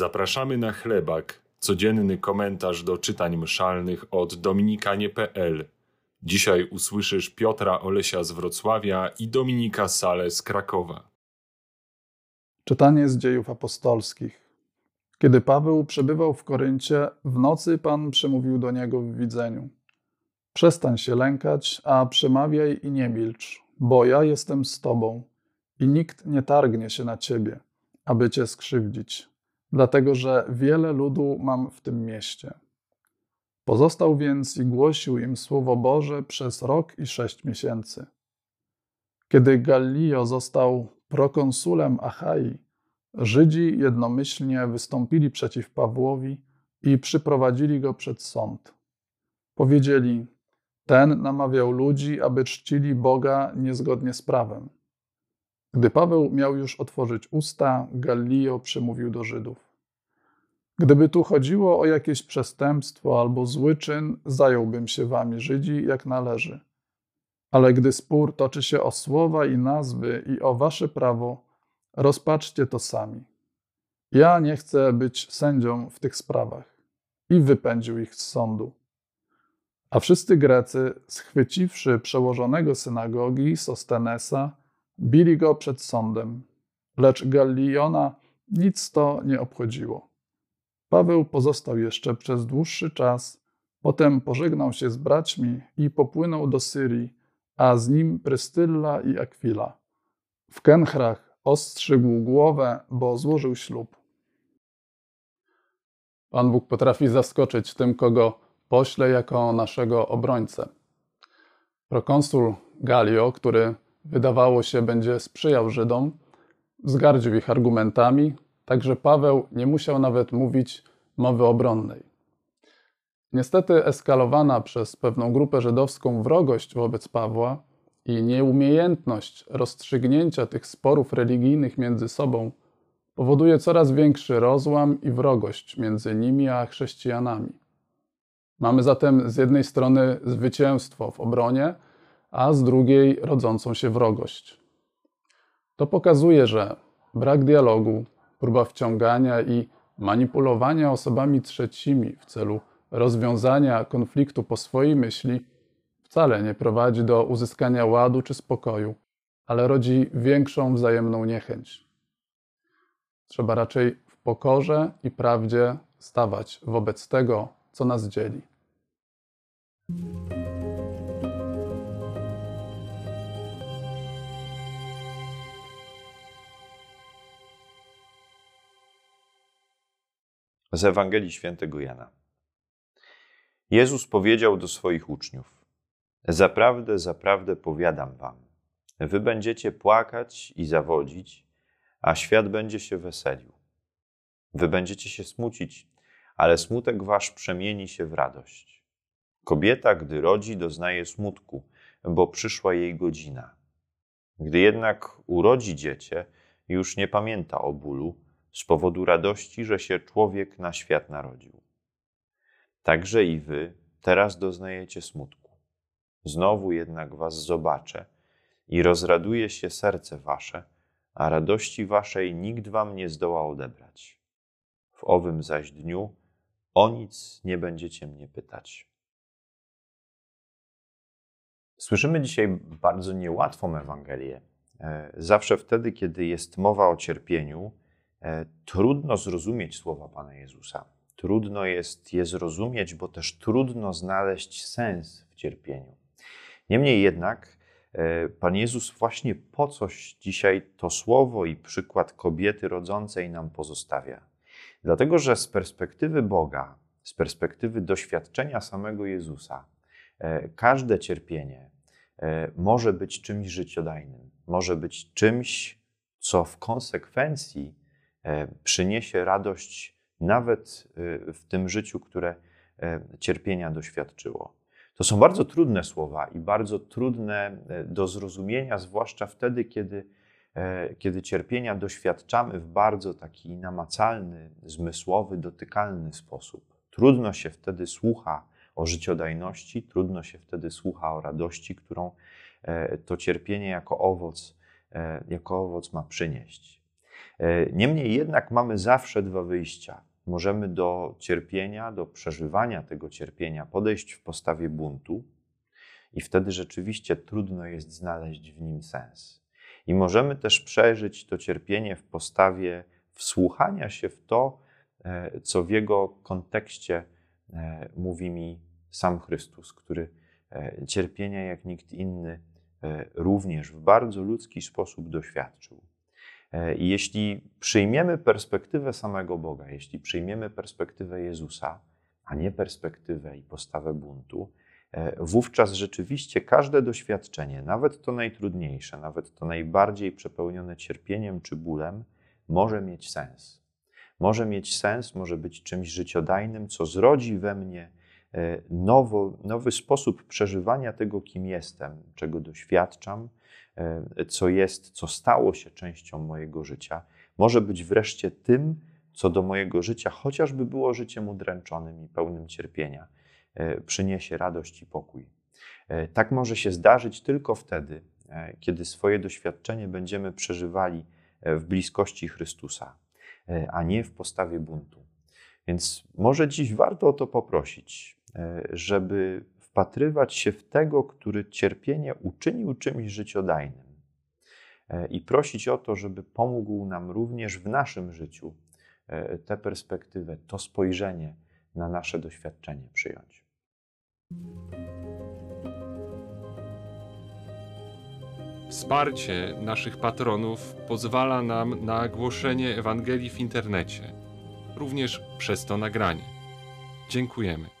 Zapraszamy na chlebak, codzienny komentarz do czytań mszalnych od dominikanie.pl. Dzisiaj usłyszysz Piotra Olesia z Wrocławia i Dominika Sale z Krakowa. Czytanie z dziejów apostolskich. Kiedy Paweł przebywał w Koryncie, w nocy Pan przemówił do niego w widzeniu. Przestań się lękać, a przemawiaj i nie milcz, bo ja jestem z tobą i nikt nie targnie się na ciebie, aby cię skrzywdzić, dlatego że wiele ludu mam w tym mieście. Pozostał więc i głosił im Słowo Boże przez rok i sześć miesięcy. Kiedy Gallio został prokonsulem Achai, Żydzi jednomyślnie wystąpili przeciw Pawłowi i przyprowadzili go przed sąd. Powiedzieli: Ten namawiał ludzi, aby czcili Boga niezgodnie z prawem. Gdy Paweł miał już otworzyć usta, Gallio przemówił do Żydów. Gdyby tu chodziło o jakieś przestępstwo albo zły czyn, zająłbym się wami, Żydzi, jak należy. Ale gdy spór toczy się o słowa i nazwy i o wasze prawo, rozpaczcie to sami. Ja nie chcę być sędzią w tych sprawach. I wypędził ich z sądu. A wszyscy Grecy, schwyciwszy przełożonego synagogi Sostenesa, bili go przed sądem. Lecz Galliona nic to nie obchodziło. Paweł pozostał jeszcze przez dłuższy czas, potem pożegnał się z braćmi i popłynął do Syrii, a z nim Prystylla i Akwila. W Kenchrach ostrzygł głowę, bo złożył ślub. Pan Bóg potrafi zaskoczyć tym, kogo pośle jako naszego obrońcę. Prokonsul Galio, który wydawało się będzie sprzyjał Żydom, wzgardził ich argumentami, także Paweł nie musiał nawet mówić mowy obronnej. Niestety eskalowana przez pewną grupę żydowską wrogość wobec Pawła i nieumiejętność rozstrzygnięcia tych sporów religijnych między sobą powoduje coraz większy rozłam i wrogość między nimi a chrześcijanami. Mamy zatem z jednej strony zwycięstwo w obronie, a z drugiej rodzącą się wrogość. To pokazuje, że brak dialogu, próba wciągania i manipulowania osobami trzecimi w celu rozwiązania konfliktu po swojej myśli wcale nie prowadzi do uzyskania ładu czy spokoju, ale rodzi większą wzajemną niechęć. Trzeba raczej w pokorze i prawdzie stawać wobec tego, co nas dzieli. Z Ewangelii Świętego Jana. Jezus powiedział do swoich uczniów: Zaprawdę, zaprawdę powiadam wam, wy będziecie płakać i zawodzić, a świat będzie się weselił. Wy będziecie się smucić, ale smutek wasz przemieni się w radość. Kobieta, gdy rodzi, doznaje smutku, bo przyszła jej godzina. Gdy jednak urodzi dziecię, już nie pamięta o bólu, z powodu radości, że się człowiek na świat narodził. Także i wy teraz doznajecie smutku. Znowu jednak was zobaczę i rozraduje się serce wasze, a radości waszej nikt wam nie zdoła odebrać. W owym zaś dniu o nic nie będziecie mnie pytać. Słyszymy dzisiaj bardzo niełatwą Ewangelię. E, zawsze wtedy, kiedy jest mowa o cierpieniu, trudno zrozumieć słowa Pana Jezusa. Trudno jest je zrozumieć, bo też trudno znaleźć sens w cierpieniu. Niemniej jednak, e, Pan Jezus właśnie po coś dzisiaj to słowo i przykład kobiety rodzącej nam pozostawia. Dlatego, że z perspektywy Boga, z perspektywy doświadczenia samego Jezusa, e, każde cierpienie może być czymś życiodajnym, może być czymś, co w konsekwencji E, przyniesie radość nawet e, w tym życiu, które e, cierpienia doświadczyło. To są bardzo trudne słowa i bardzo trudne do zrozumienia, zwłaszcza wtedy, kiedy, kiedy cierpienia doświadczamy w bardzo taki namacalny, zmysłowy, dotykalny sposób. Trudno się wtedy słucha o życiodajności, trudno się wtedy słucha o radości, którą to cierpienie jako owoc, jako owoc ma przynieść. E, niemniej jednak mamy zawsze dwa wyjścia. Możemy do cierpienia, do przeżywania tego cierpienia podejść w postawie buntu, i wtedy rzeczywiście trudno jest znaleźć w nim sens. I możemy też przeżyć to cierpienie w postawie wsłuchania się w to, e, co w jego kontekście e, mówi mi sam Chrystus, który cierpienia jak nikt inny również w bardzo ludzki sposób doświadczył. I jeśli przyjmiemy perspektywę samego Boga, jeśli przyjmiemy perspektywę Jezusa, a nie perspektywę i postawę buntu, wówczas rzeczywiście każde doświadczenie, nawet to najtrudniejsze, nawet to najbardziej przepełnione cierpieniem czy bólem, może mieć sens. Może mieć sens, może być czymś życiodajnym, co zrodzi we mnie e, nowo, nowy sposób przeżywania tego, kim jestem, czego doświadczam, e, co jest, co stało się częścią mojego życia. Może być wreszcie tym, co do mojego życia, chociażby było życiem udręczonym i pełnym cierpienia, e, przyniesie radość i pokój. Tak może się zdarzyć tylko wtedy, kiedy swoje doświadczenie będziemy przeżywali E, w bliskości Chrystusa, e, a nie w postawie buntu. Więc może dziś warto o to poprosić, e, żeby wpatrywać się w tego, który cierpienie uczynił czymś życiodajnym i prosić o to, żeby pomógł nam również w naszym życiu tę perspektywę, to spojrzenie na nasze doświadczenie przyjąć. Wsparcie naszych patronów pozwala nam na głoszenie Ewangelii w internecie, również przez to nagranie. Dziękujemy.